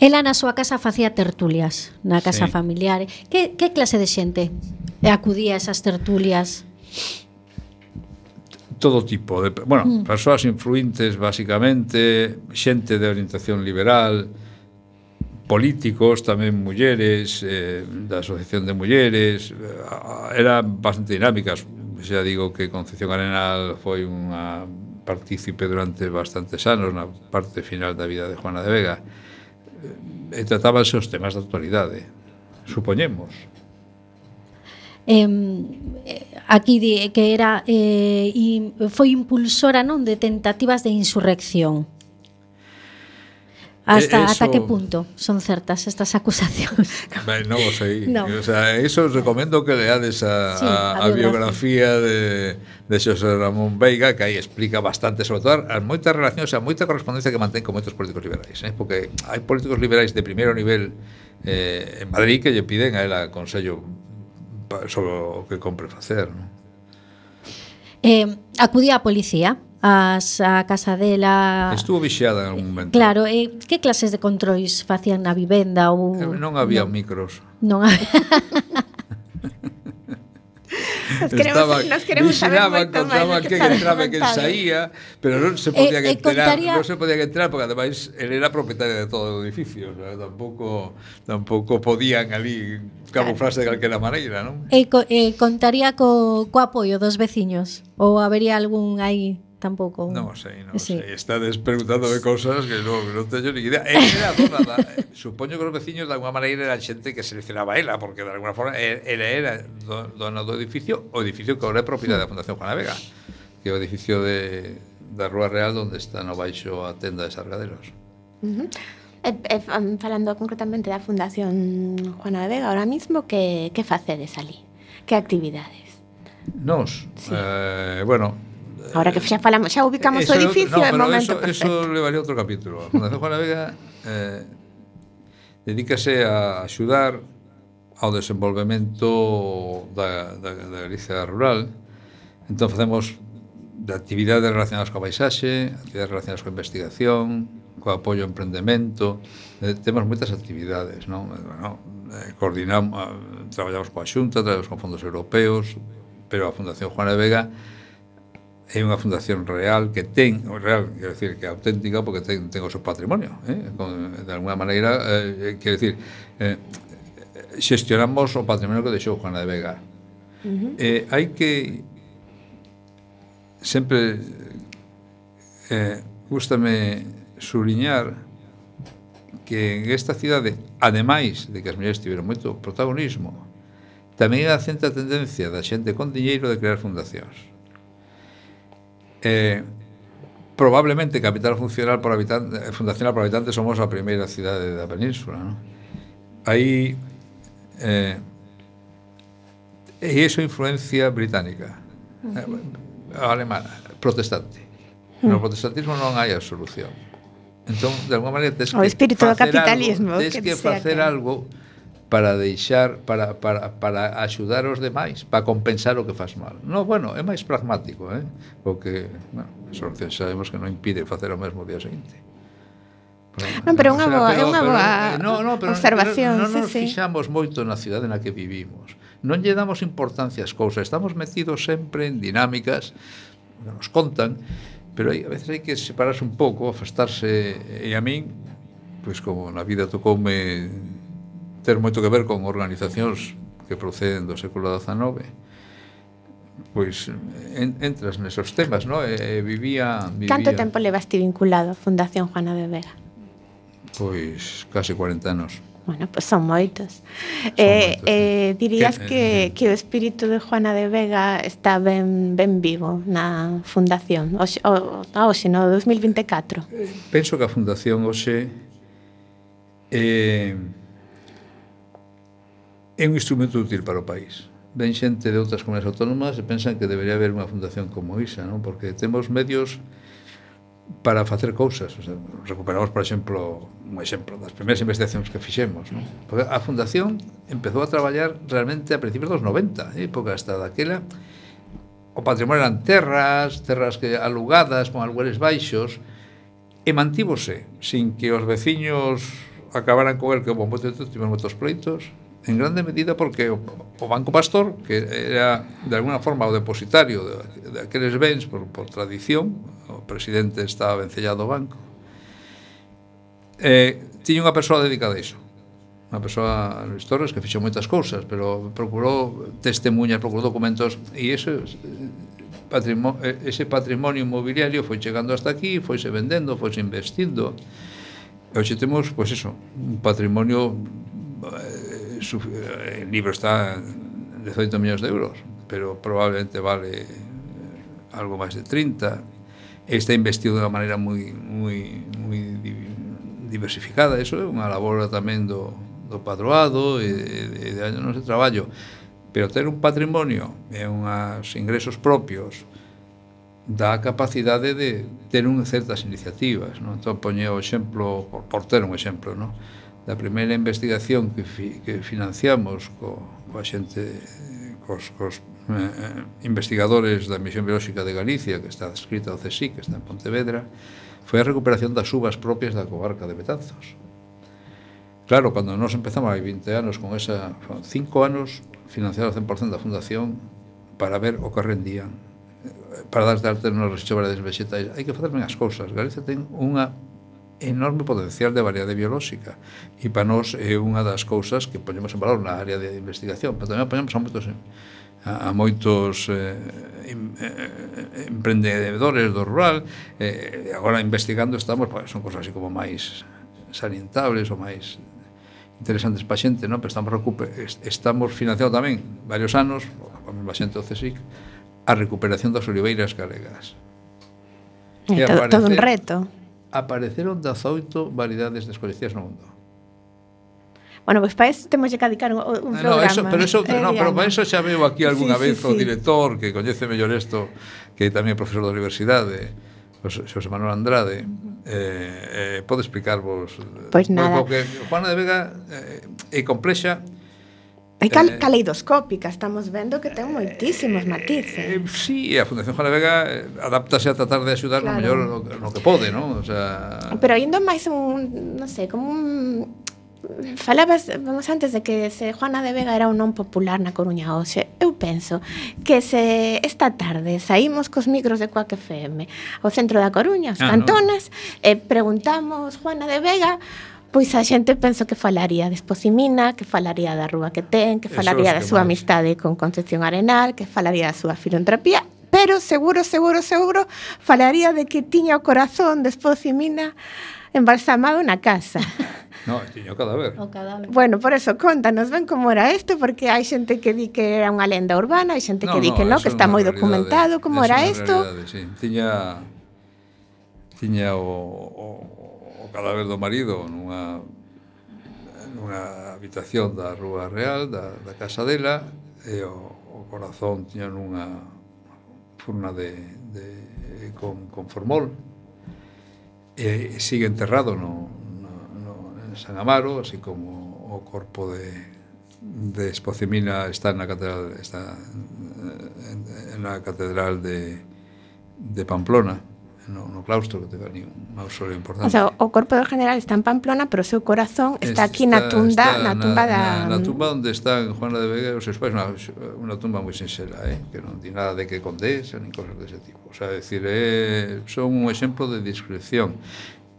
Ela na súa casa facía tertulias, na casa sí. familiar. Que, que clase de xente acudía a esas tertulias? todo tipo de, bueno, mm. persoas influintes basicamente, xente de orientación liberal, políticos, tamén mulleres, eh, da Asociación de Mulleres, eh, eran bastante dinámicas. Xa digo que Concepción Arenal foi unha partícipe durante bastantes anos na parte final da vida de Juana de Vega. Eh, e tratábanse os temas da actualidade, supoñemos. Eh, aquí di que era eh, in, foi impulsora non de tentativas de insurrección. Hasta, eh, eso, ¿Hasta qué punto son certas estas acusacións? Ben, non o sei. No. O sea, eso os recomendo que leades a, sí, a, a, a biografía, de, de Xosé Ramón Veiga, que aí explica bastante, sobre todo, as moitas relacións, a moita correspondencia que mantén con moitos políticos liberais. Eh? Porque hai políticos liberais de primeiro nivel eh, en Madrid que lle piden a ela Consello sobre o que compre facer. Non? Eh, acudía a policía as, a casa dela... Estuvo vixiada en algún momento. Claro, e que clases de controis facían na vivenda ou... Eh, non había micros. Non había... nos queremos, estaba, nos queremos vigilaba, saber contaba que, que entraba e quen saía, pero non eh, eh, se podía eh, entrar, contaría... non se podía entrar porque ademais ele era propietario de todo o edificio, o sea, tampouco tampouco podían ali camuflarse claro. de calquera maneira, non? E, eh, co, e contaría co, co apoio dos veciños ou habería algún aí tampouco. Non sei, non sí. sei. Estades preguntándome cousas que non, non teño ni idea. Eh, era dona da, eh, supoño que os veciños de alguma maneira eran xente que seleccionaba ela, porque de alguna forma ela era dona do edificio, o edificio que agora é propiedade da Fundación Juana Vega, que é o edificio de, da Rúa Real onde está no baixo a tenda de Sargaderos. Uh -huh. E, e, falando concretamente da Fundación Juana Vega ahora mismo, que, que facedes ali? Que actividades? Nos, sí. eh, bueno, Ahora que xa falamos, xa ubicamos eso, o edificio, no, é momento eso, perfecto. Eso levaría outro capítulo. A Fundación Juana Vega eh, dedícase a axudar ao desenvolvemento da, da, da Galicia rural. Entón facemos de actividades relacionadas coa paisaxe, actividades relacionadas coa investigación, co apoio ao emprendemento, eh, temos moitas actividades, non? Eh, bueno, eh, coordinamos, eh, traballamos coa Xunta, traballamos con fondos europeos, pero a Fundación Juana Vega é unha fundación real que ten, real, quero decir, que é auténtica porque ten, ten o seu patrimonio, eh? Con, de alguna maneira, eh, eh quero decir, eh, xestionamos o patrimonio que deixou Juana de Vega. Uh -huh. Eh, hai que sempre eh, gustame subliñar que en esta cidade, ademais de que as mulleres tiveron moito protagonismo, tamén era a centra tendencia da xente con diñeiro de crear fundacións. Eh, probablemente capital funcional por habitante, eh, fundacional por habitante somos a primeira cidade da península. ¿no? Aí eh, e iso influencia británica, uh -huh. alemana, protestante. Mm. No protestantismo non hai a solución. Entón, de alguma maneira, tes o que espírito facer do capitalismo, algo, tes que, que facer que... algo para deixar para, para, para axudar os demais, para compensar o que faz mal. No, bueno, é máis pragmático, eh? porque, bueno, sorte sabemos que non impide facer o mesmo día seguinte. Non, pero é unha boa, é unha boa eh, no, no, pero, observación. Non, non nos sí, fixamos moito na cidade na que vivimos. Non lle damos importancia ás cousas. Estamos metidos sempre en dinámicas que nos contan, pero hai, a veces hai que separarse un pouco, afastarse. E a min, pois pues como na vida tocoume ter moito que ver con organizacións que proceden do século XIX pois en, entras nesos temas, no? E, vivía, vivía... Canto tempo levaste vinculado á Fundación Juana de Vega? Pois case 40 anos. Bueno, pois pues son moitos. Son eh, moitos eh, dirías que, que, que o espírito de Juana de Vega está ben, ben vivo na fundación. Oxe, o, a hoxe, no 2024. Penso que a fundación hoxe eh, é un instrumento útil para o país. Ven xente de outras comunidades autónomas e pensan que debería haber unha fundación como ISA, non? porque temos medios para facer cousas. O sea, recuperamos, por exemplo, un exemplo das primeiras investigacións que fixemos. Non? Porque a fundación empezou a traballar realmente a principios dos 90, eh, época hasta daquela, o patrimonio eran terras, terras que alugadas con algueres baixos, e mantívose sin que os veciños acabaran con el que, bon, tivemos moitos pleitos, en grande medida porque o, o Banco Pastor, que era de alguna forma o depositario de, de aqueles bens por, por tradición, o presidente estaba vencellado ao banco, eh, tiña unha persoa dedicada a iso unha persoa Luis Torres que fixou moitas cousas, pero procurou testemunhas, procurou documentos e ese patrimonio, ese patrimonio inmobiliario foi chegando hasta aquí, foise vendendo, foise investindo. E hoxe temos, pois iso, eso, un patrimonio eh, su, eh, el libro está 18 millóns de euros, pero probablemente vale algo máis de 30. Está investido de unha maneira moi, moi, moi diversificada, eso é unha labor tamén do, do padroado e de, de anos de traballo. Pero ter un patrimonio e unhas ingresos propios dá a capacidade de ter un certas iniciativas. Non? Entón, poñeo o exemplo, por, por ter un exemplo, non? da primeira investigación que, fi, que financiamos co, coa xente cos, cos eh, investigadores da Misión Biolóxica de Galicia que está escrita ao CSIC, que está en Pontevedra foi a recuperación das uvas propias da comarca de Betanzos. Claro, cando nós empezamos hai 20 anos con esa, 5 anos financiados 100% da fundación para ver o que rendían eh, para dar de arte nos rechobrades vegetais hai que facer ben as cousas. Galicia ten unha enorme potencial de variedade biolóxica e para nós é unha das cousas que poñemos en valor na área de investigación pero tamén poñemos a moitos a, a moitos eh, em, eh, emprendedores do rural eh, agora investigando estamos pues, son cosas así como máis salientables ou máis interesantes para xente, non? pero estamos, estamos financiando tamén varios anos, a mesma xente do CSIC, a recuperación das oliveiras galegas. É todo, todo un reto apareceron 18 variedades descoñecidas no mundo. Bueno, pois pues para temos que dedicar un programa. Ah, no, eso, pero, eso, eh, no, pero para eso xa veo aquí algunha sí, vez sí, o sí. director que coñece mellor isto, que é tamén profesor da universidade, José Manuel Andrade, eh, eh, pode explicarvos... Eh, pois pues nada. Porque Juana de Vega eh, é complexa, É cal, eh, caleidoscópica, estamos vendo que ten moitísimos eh, matices. Eh, eh, sí, a Fundación Juana Vega eh, adáptase a tratar de axudar claro. no mellor no, no que pode, non? O sea... Pero indo máis un, non sei, como un falabas, vamos antes de que se Juana de Vega era un non popular na Coruña hoxe, eu penso que se esta tarde saímos cos micros de Coac FM ao centro da Coruña, os ah, cantones, no. e preguntamos Juana de Vega Pois a xente penso que falaría de Esposimina, que falaría da Rúa que ten, que falaría da súa amistade con Concepción Arenal, que falaría da súa filantropía, pero seguro, seguro, seguro falaría de que tiña o corazón de Esposimina embalsamado na casa. No, tiño o cadáver. O cadáver. Bueno, por eso, contanos, ven como era isto, porque hai xente que di que era unha lenda urbana, hai xente no, que di no, que non, que está moi documentado, como era isto. Sí. Tiña, tiña o, o cadáver do marido nunha nunha habitación da Rúa Real, da, da casa dela, e o, o corazón tiña nunha furna de, de con, con formol, e, sigue enterrado no, no, no, en San Amaro, así como o corpo de, de Espocimina está na catedral está eh, en, en, en catedral de, de Pamplona no, no claustro, que te ali un mausoleo importante. O sea, o corpo do general está en Pamplona, pero o seu corazón está aquí está, na tunda, na, na tumba da... Na, na mm. tumba onde están Juana de Vega e os seus pais, unha, unha tumba moi sinxela, eh? que non di nada de que condesa, nin cosas dese tipo. O sea, decir, eh, son un exemplo de discreción.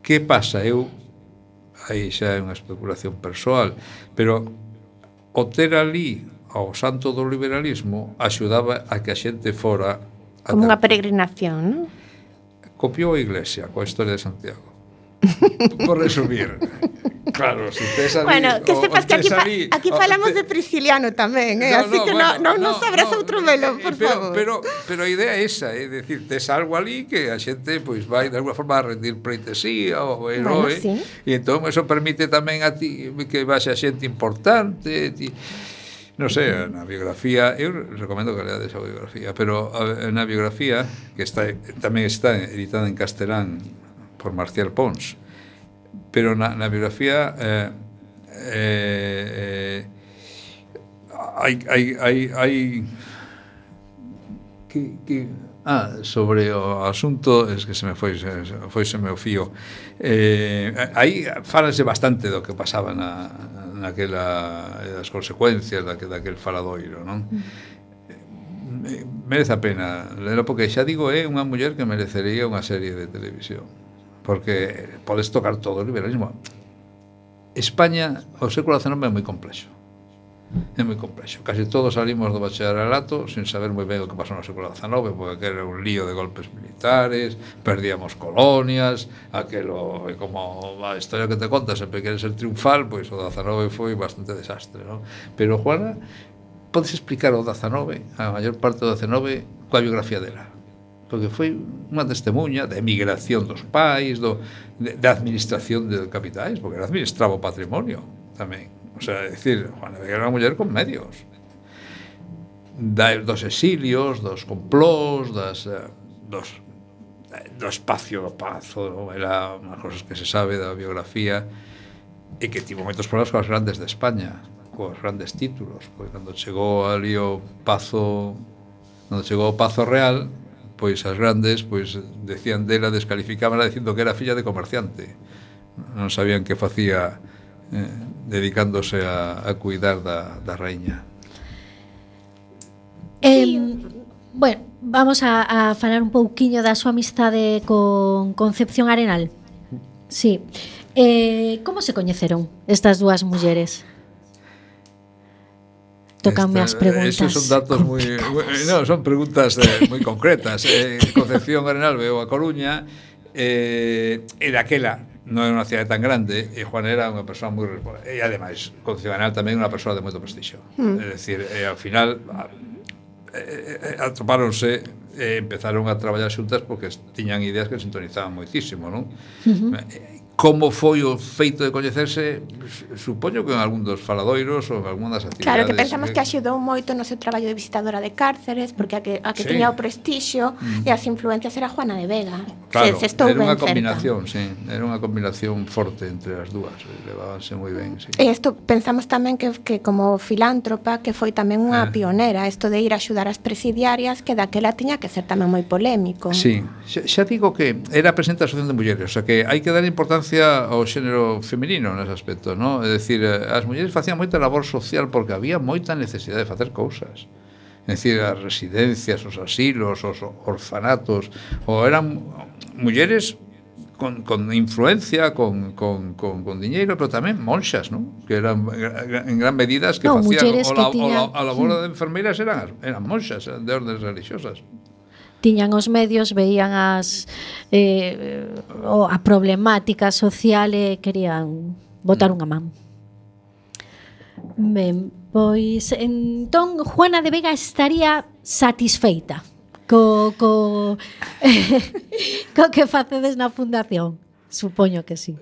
Que pasa? Eu, aí xa é unha especulación persoal, pero o ter ali ao santo do liberalismo axudaba a que a xente fora como unha peregrinación, non? copiou a Iglesia coa historia de Santiago. Por resumir. Claro, si tes ali, Bueno, que sepas o, que aquí, fa, aquí o, falamos te... de Prisciliano tamén, eh? no, así no, que bueno, non no, no, no sabrás no, outro eh, velo, por pero, favor. Pero, pero a idea é esa, é eh? dicir, tes algo ali que a xente pois vai de alguna forma a rendir pleitesía ou heroe, bueno, sí. e entón eso permite tamén a ti que vaxe a xente importante, ti, non sei, na biografía, eu recomendo que leades a biografía, pero a, na biografía, que está, tamén está editada en castelán por Marcial Pons, pero na, na biografía eh, eh, hai, hai, hai, hai que, que Ah, sobre o asunto es que se me foi se, foi se me o fío. Eh, aí falase bastante do que pasaba na, na naquela eh, das consecuencias daque, daquel faladoiro, non? Mm. Eh, merece a pena lelo porque xa digo é unha muller que merecería unha serie de televisión porque podes tocar todo o liberalismo. España, o século XIX é moi complexo é moi complexo. Casi todos salimos do bacharelato sin saber moi ben o que pasou no século XIX, porque que era un lío de golpes militares, perdíamos colonias, aquelo, como a historia que te contas, sempre queres ser triunfal, pois o XIX foi bastante desastre, non? Pero Juana, podes explicar o XIX, a maior parte do XIX, coa biografía dela, porque foi unha testemunha da emigración dos pais, do, de, da administración de capitais, porque era administraba o patrimonio tamén O sea, es decir, Juana Vega era una muller con medios. Da, dos exilios, dos complós, das, eh, dos, eh, do espacio do pazo, era unhas cosas que se sabe da biografía, e que tivo moitos problemas coas grandes de España, coas grandes títulos, pois cando chegou ali o pazo, cando chegou o pazo real, pois as grandes pois decían dela, descalificábala dicindo que era filla de comerciante. Non sabían que facía eh, dedicándose a, a cuidar da, da reiña. Eh, bueno, vamos a, a falar un pouquiño da súa amistade con Concepción Arenal. Sí. Eh, como se coñeceron estas dúas mulleres? Tocanme as preguntas. Esos son datos moi, no, son preguntas eh, moi concretas. Eh, Concepción Arenal veo a Coruña eh, e daquela non é unha cidade tan grande e Juan era unha persoa moi e ademais, con Cibanal tamén unha persoa de moito prestixio mm. é dicir, e, ao final a, e, atopáronse e empezaron a traballar xuntas porque tiñan ideas que sintonizaban moitísimo non? Uh -huh. E, como foi o feito de coñecerse supoño que en algún dos faladoiros ou en algún das actividades Claro, que pensamos que axudou moito no seu traballo de visitadora de cárceres porque a que, a que sí. tiña o prestixio e mm. as influencias era Juana de Vega claro, se, se estou era unha combinación sí, era unha combinación forte entre as dúas levábanse moi ben sí. E isto pensamos tamén que, que como filántropa que foi tamén unha eh. pionera isto de ir a axudar as presidiarias que daquela tiña que ser tamén moi polémico Sí, xa, xa digo que era presente a Asociación de Mulleres o sea que hai que dar importancia importancia ao xénero feminino nese aspecto, ¿no? É dicir, eh, as mulleres facían moita labor social porque había moita necesidade de facer cousas. É dicir, as residencias, os asilos, os orfanatos, ou eran mulleres con, con influencia, con, con, con, con diñeiro, pero tamén monxas, non? Que eran en gran medidas que no, facían o, la, que tiñan... o, la, a labor de enfermeiras eran eran monxas de ordens religiosas tiñan os medios, veían as eh, o, a problemática social e querían botar mm. unha man. Ben, pois entón Juana de Vega estaría satisfeita co, co, co que facedes na fundación. Supoño que sí.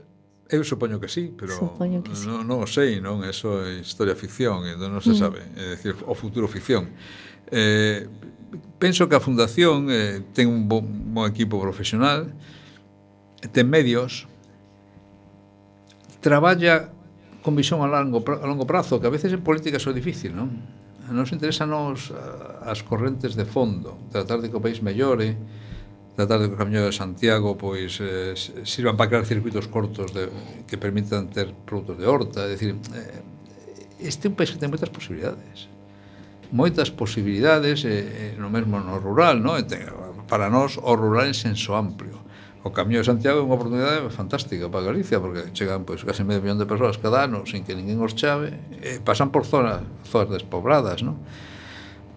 Eu supoño que sí, pero supoño que sí. non no sei, non, eso é historia ficción, entón non se mm. sabe, é dicir, o futuro ficción. Eh, penso que a Fundación eh, ten un bon, bon equipo profesional, ten medios, traballa con visión a longo a longo prazo, que a veces en política é difícil, non? Nos interesanos as correntes de fondo, tratar de que o país mellore, tratar de que o Camiño de Santiago pois eh, sirvan para crear circuitos cortos de, que permitan ter produtos de horta, é dicir, eh, este é un país que ten moitas posibilidades moitas posibilidades e, no mesmo no rural, no? E ten, para nós o rural en senso amplio. O Camiño de Santiago é unha oportunidade fantástica para Galicia porque chegan pois case medio millón de persoas cada ano sin que ninguén os chave e pasan por zonas zonas despobradas, no?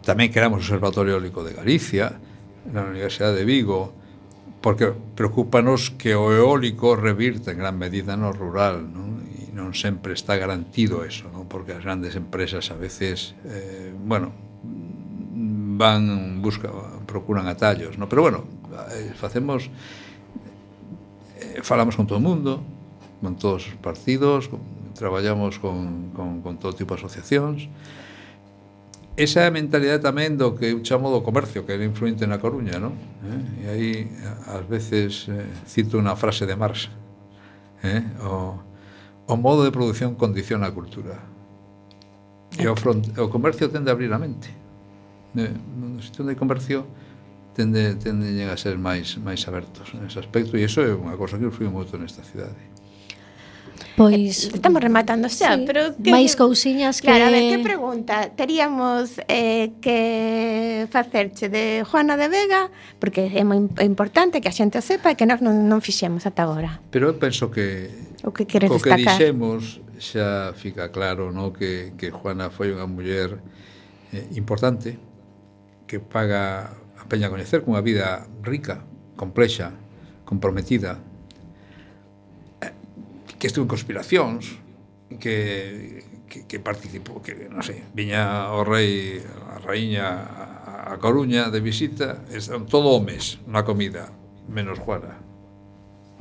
Tamén queramos o Observatorio Eólico de Galicia na Universidade de Vigo porque preocupanos que o eólico revirte en gran medida no rural, non? non sempre está garantido eso, non? porque as grandes empresas a veces, eh, bueno, van, busca, procuran atallos, non? pero bueno, eh, facemos, eh, falamos con todo o mundo, con todos os partidos, con, traballamos con, con, con todo tipo de asociacións, esa mentalidade tamén do que eu chamo do comercio, que era influente na Coruña, non? Eh? E aí, ás veces, eh, cito unha frase de Marx, eh? o o modo de produción condiciona a cultura. E o, front, o comercio tende a abrir a mente. No sitio de comercio tende, tenden a ser máis máis abertos nesse aspecto e iso é unha cosa que influi moito nesta cidade. Pois eh, estamos rematando xa, sí, pero que, máis cousiñas que Claro, a ver, que pregunta teríamos eh, que facerche de Juana de Vega, porque é moi importante que a xente o sepa e que nós non, non fixemos ata agora. Pero eu penso que o que queres o que destacar. dixemos xa fica claro, no, que que Juana foi unha muller eh, importante que paga a peña a coñecer cunha vida rica, complexa, comprometida, que estuvo en conspiracións, que, que, que participou, que, non sei, viña o rei, a raíña a Coruña de visita, están todo homes na comida, menos Juana.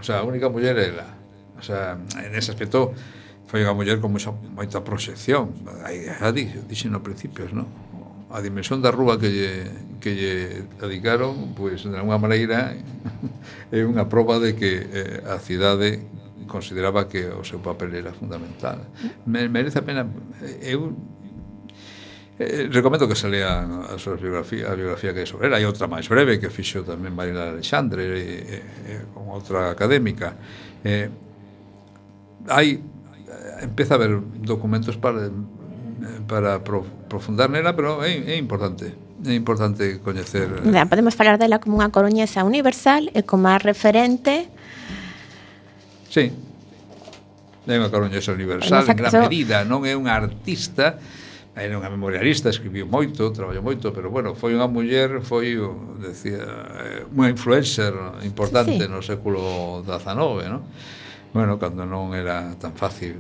O sea, a única muller era. O sea, en ese aspecto, foi unha muller con moita, moita proxección aí xa dixen no principios non? a dimensión da rúa que lle, que lle dedicaron pois pues, de alguma maneira é unha proba de que eh, a cidade consideraba que o seu papel era fundamental. Merece a pena eu eh, recomendo que se lean a súa biografía, a biografía que é sobre ela. Hai outra máis breve que fixo tamén Marina Alexandre e, e, e, con outra académica. Eh, hai empeza a haber documentos para para profundar nela, pero é, é importante. É importante coñecer. Podemos falar dela como unha coruñesa universal e como a referente Sí. Naima Caroñas Universal, en gran medida, non é unha artista, era unha memorialista, escribiu moito, traballou moito, pero bueno, foi unha muller, foi, decía, eh, unha influencer importante sí, sí. no século XIX, non? Bueno, cando non era tan fácil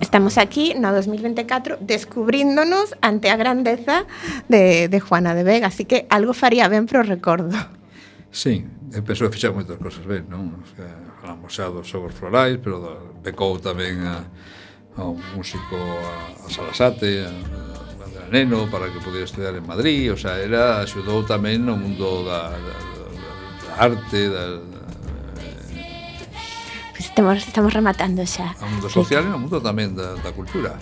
Estamos aquí no 2024 descubríndonos ante a grandeza de, de Juana de Vega, así que algo faría ben pro recordo. Sí, penso que fixar moitas cosas ben, non? O sea, a Museo dos Xogos Florais, pero do, becou tamén a, a un músico a, a Salasate, a, a Neno, para que pudiera estudar en Madrid, o sea, era, axudou tamén no mundo da, da, da arte, da, da estamos, estamos rematando xa. O mundo social e o mundo tamén da, da cultura.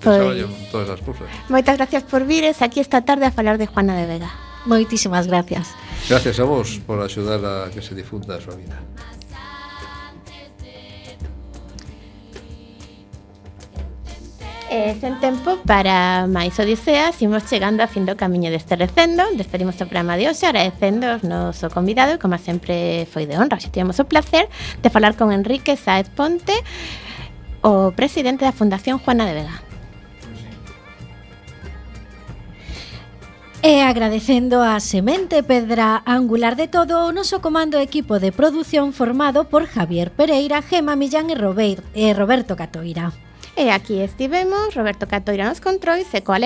Pois, pues, todas as cousas. Moitas gracias por vires aquí esta tarde a falar de Juana de Vega. Moitísimas gracias. Gracias a vos por axudar a que se difunda a súa vida. E sen tempo para máis odiseas imos chegando a fin do camiño deste recendo Despedimos o programa de hoxe agradecendo noso convidado Como sempre foi de honra, Xe tivemos o placer de falar con Enrique Saez Ponte O presidente da Fundación Juana de Vega. Eh, e agradecendo a semente pedra angular de todo o noso comando equipo de produción formado por Javier Pereira, Gema Millán e, Robert, e Roberto Catoira. Eh, aquí Steve Vemos, Roberto Catoira nos control y Seco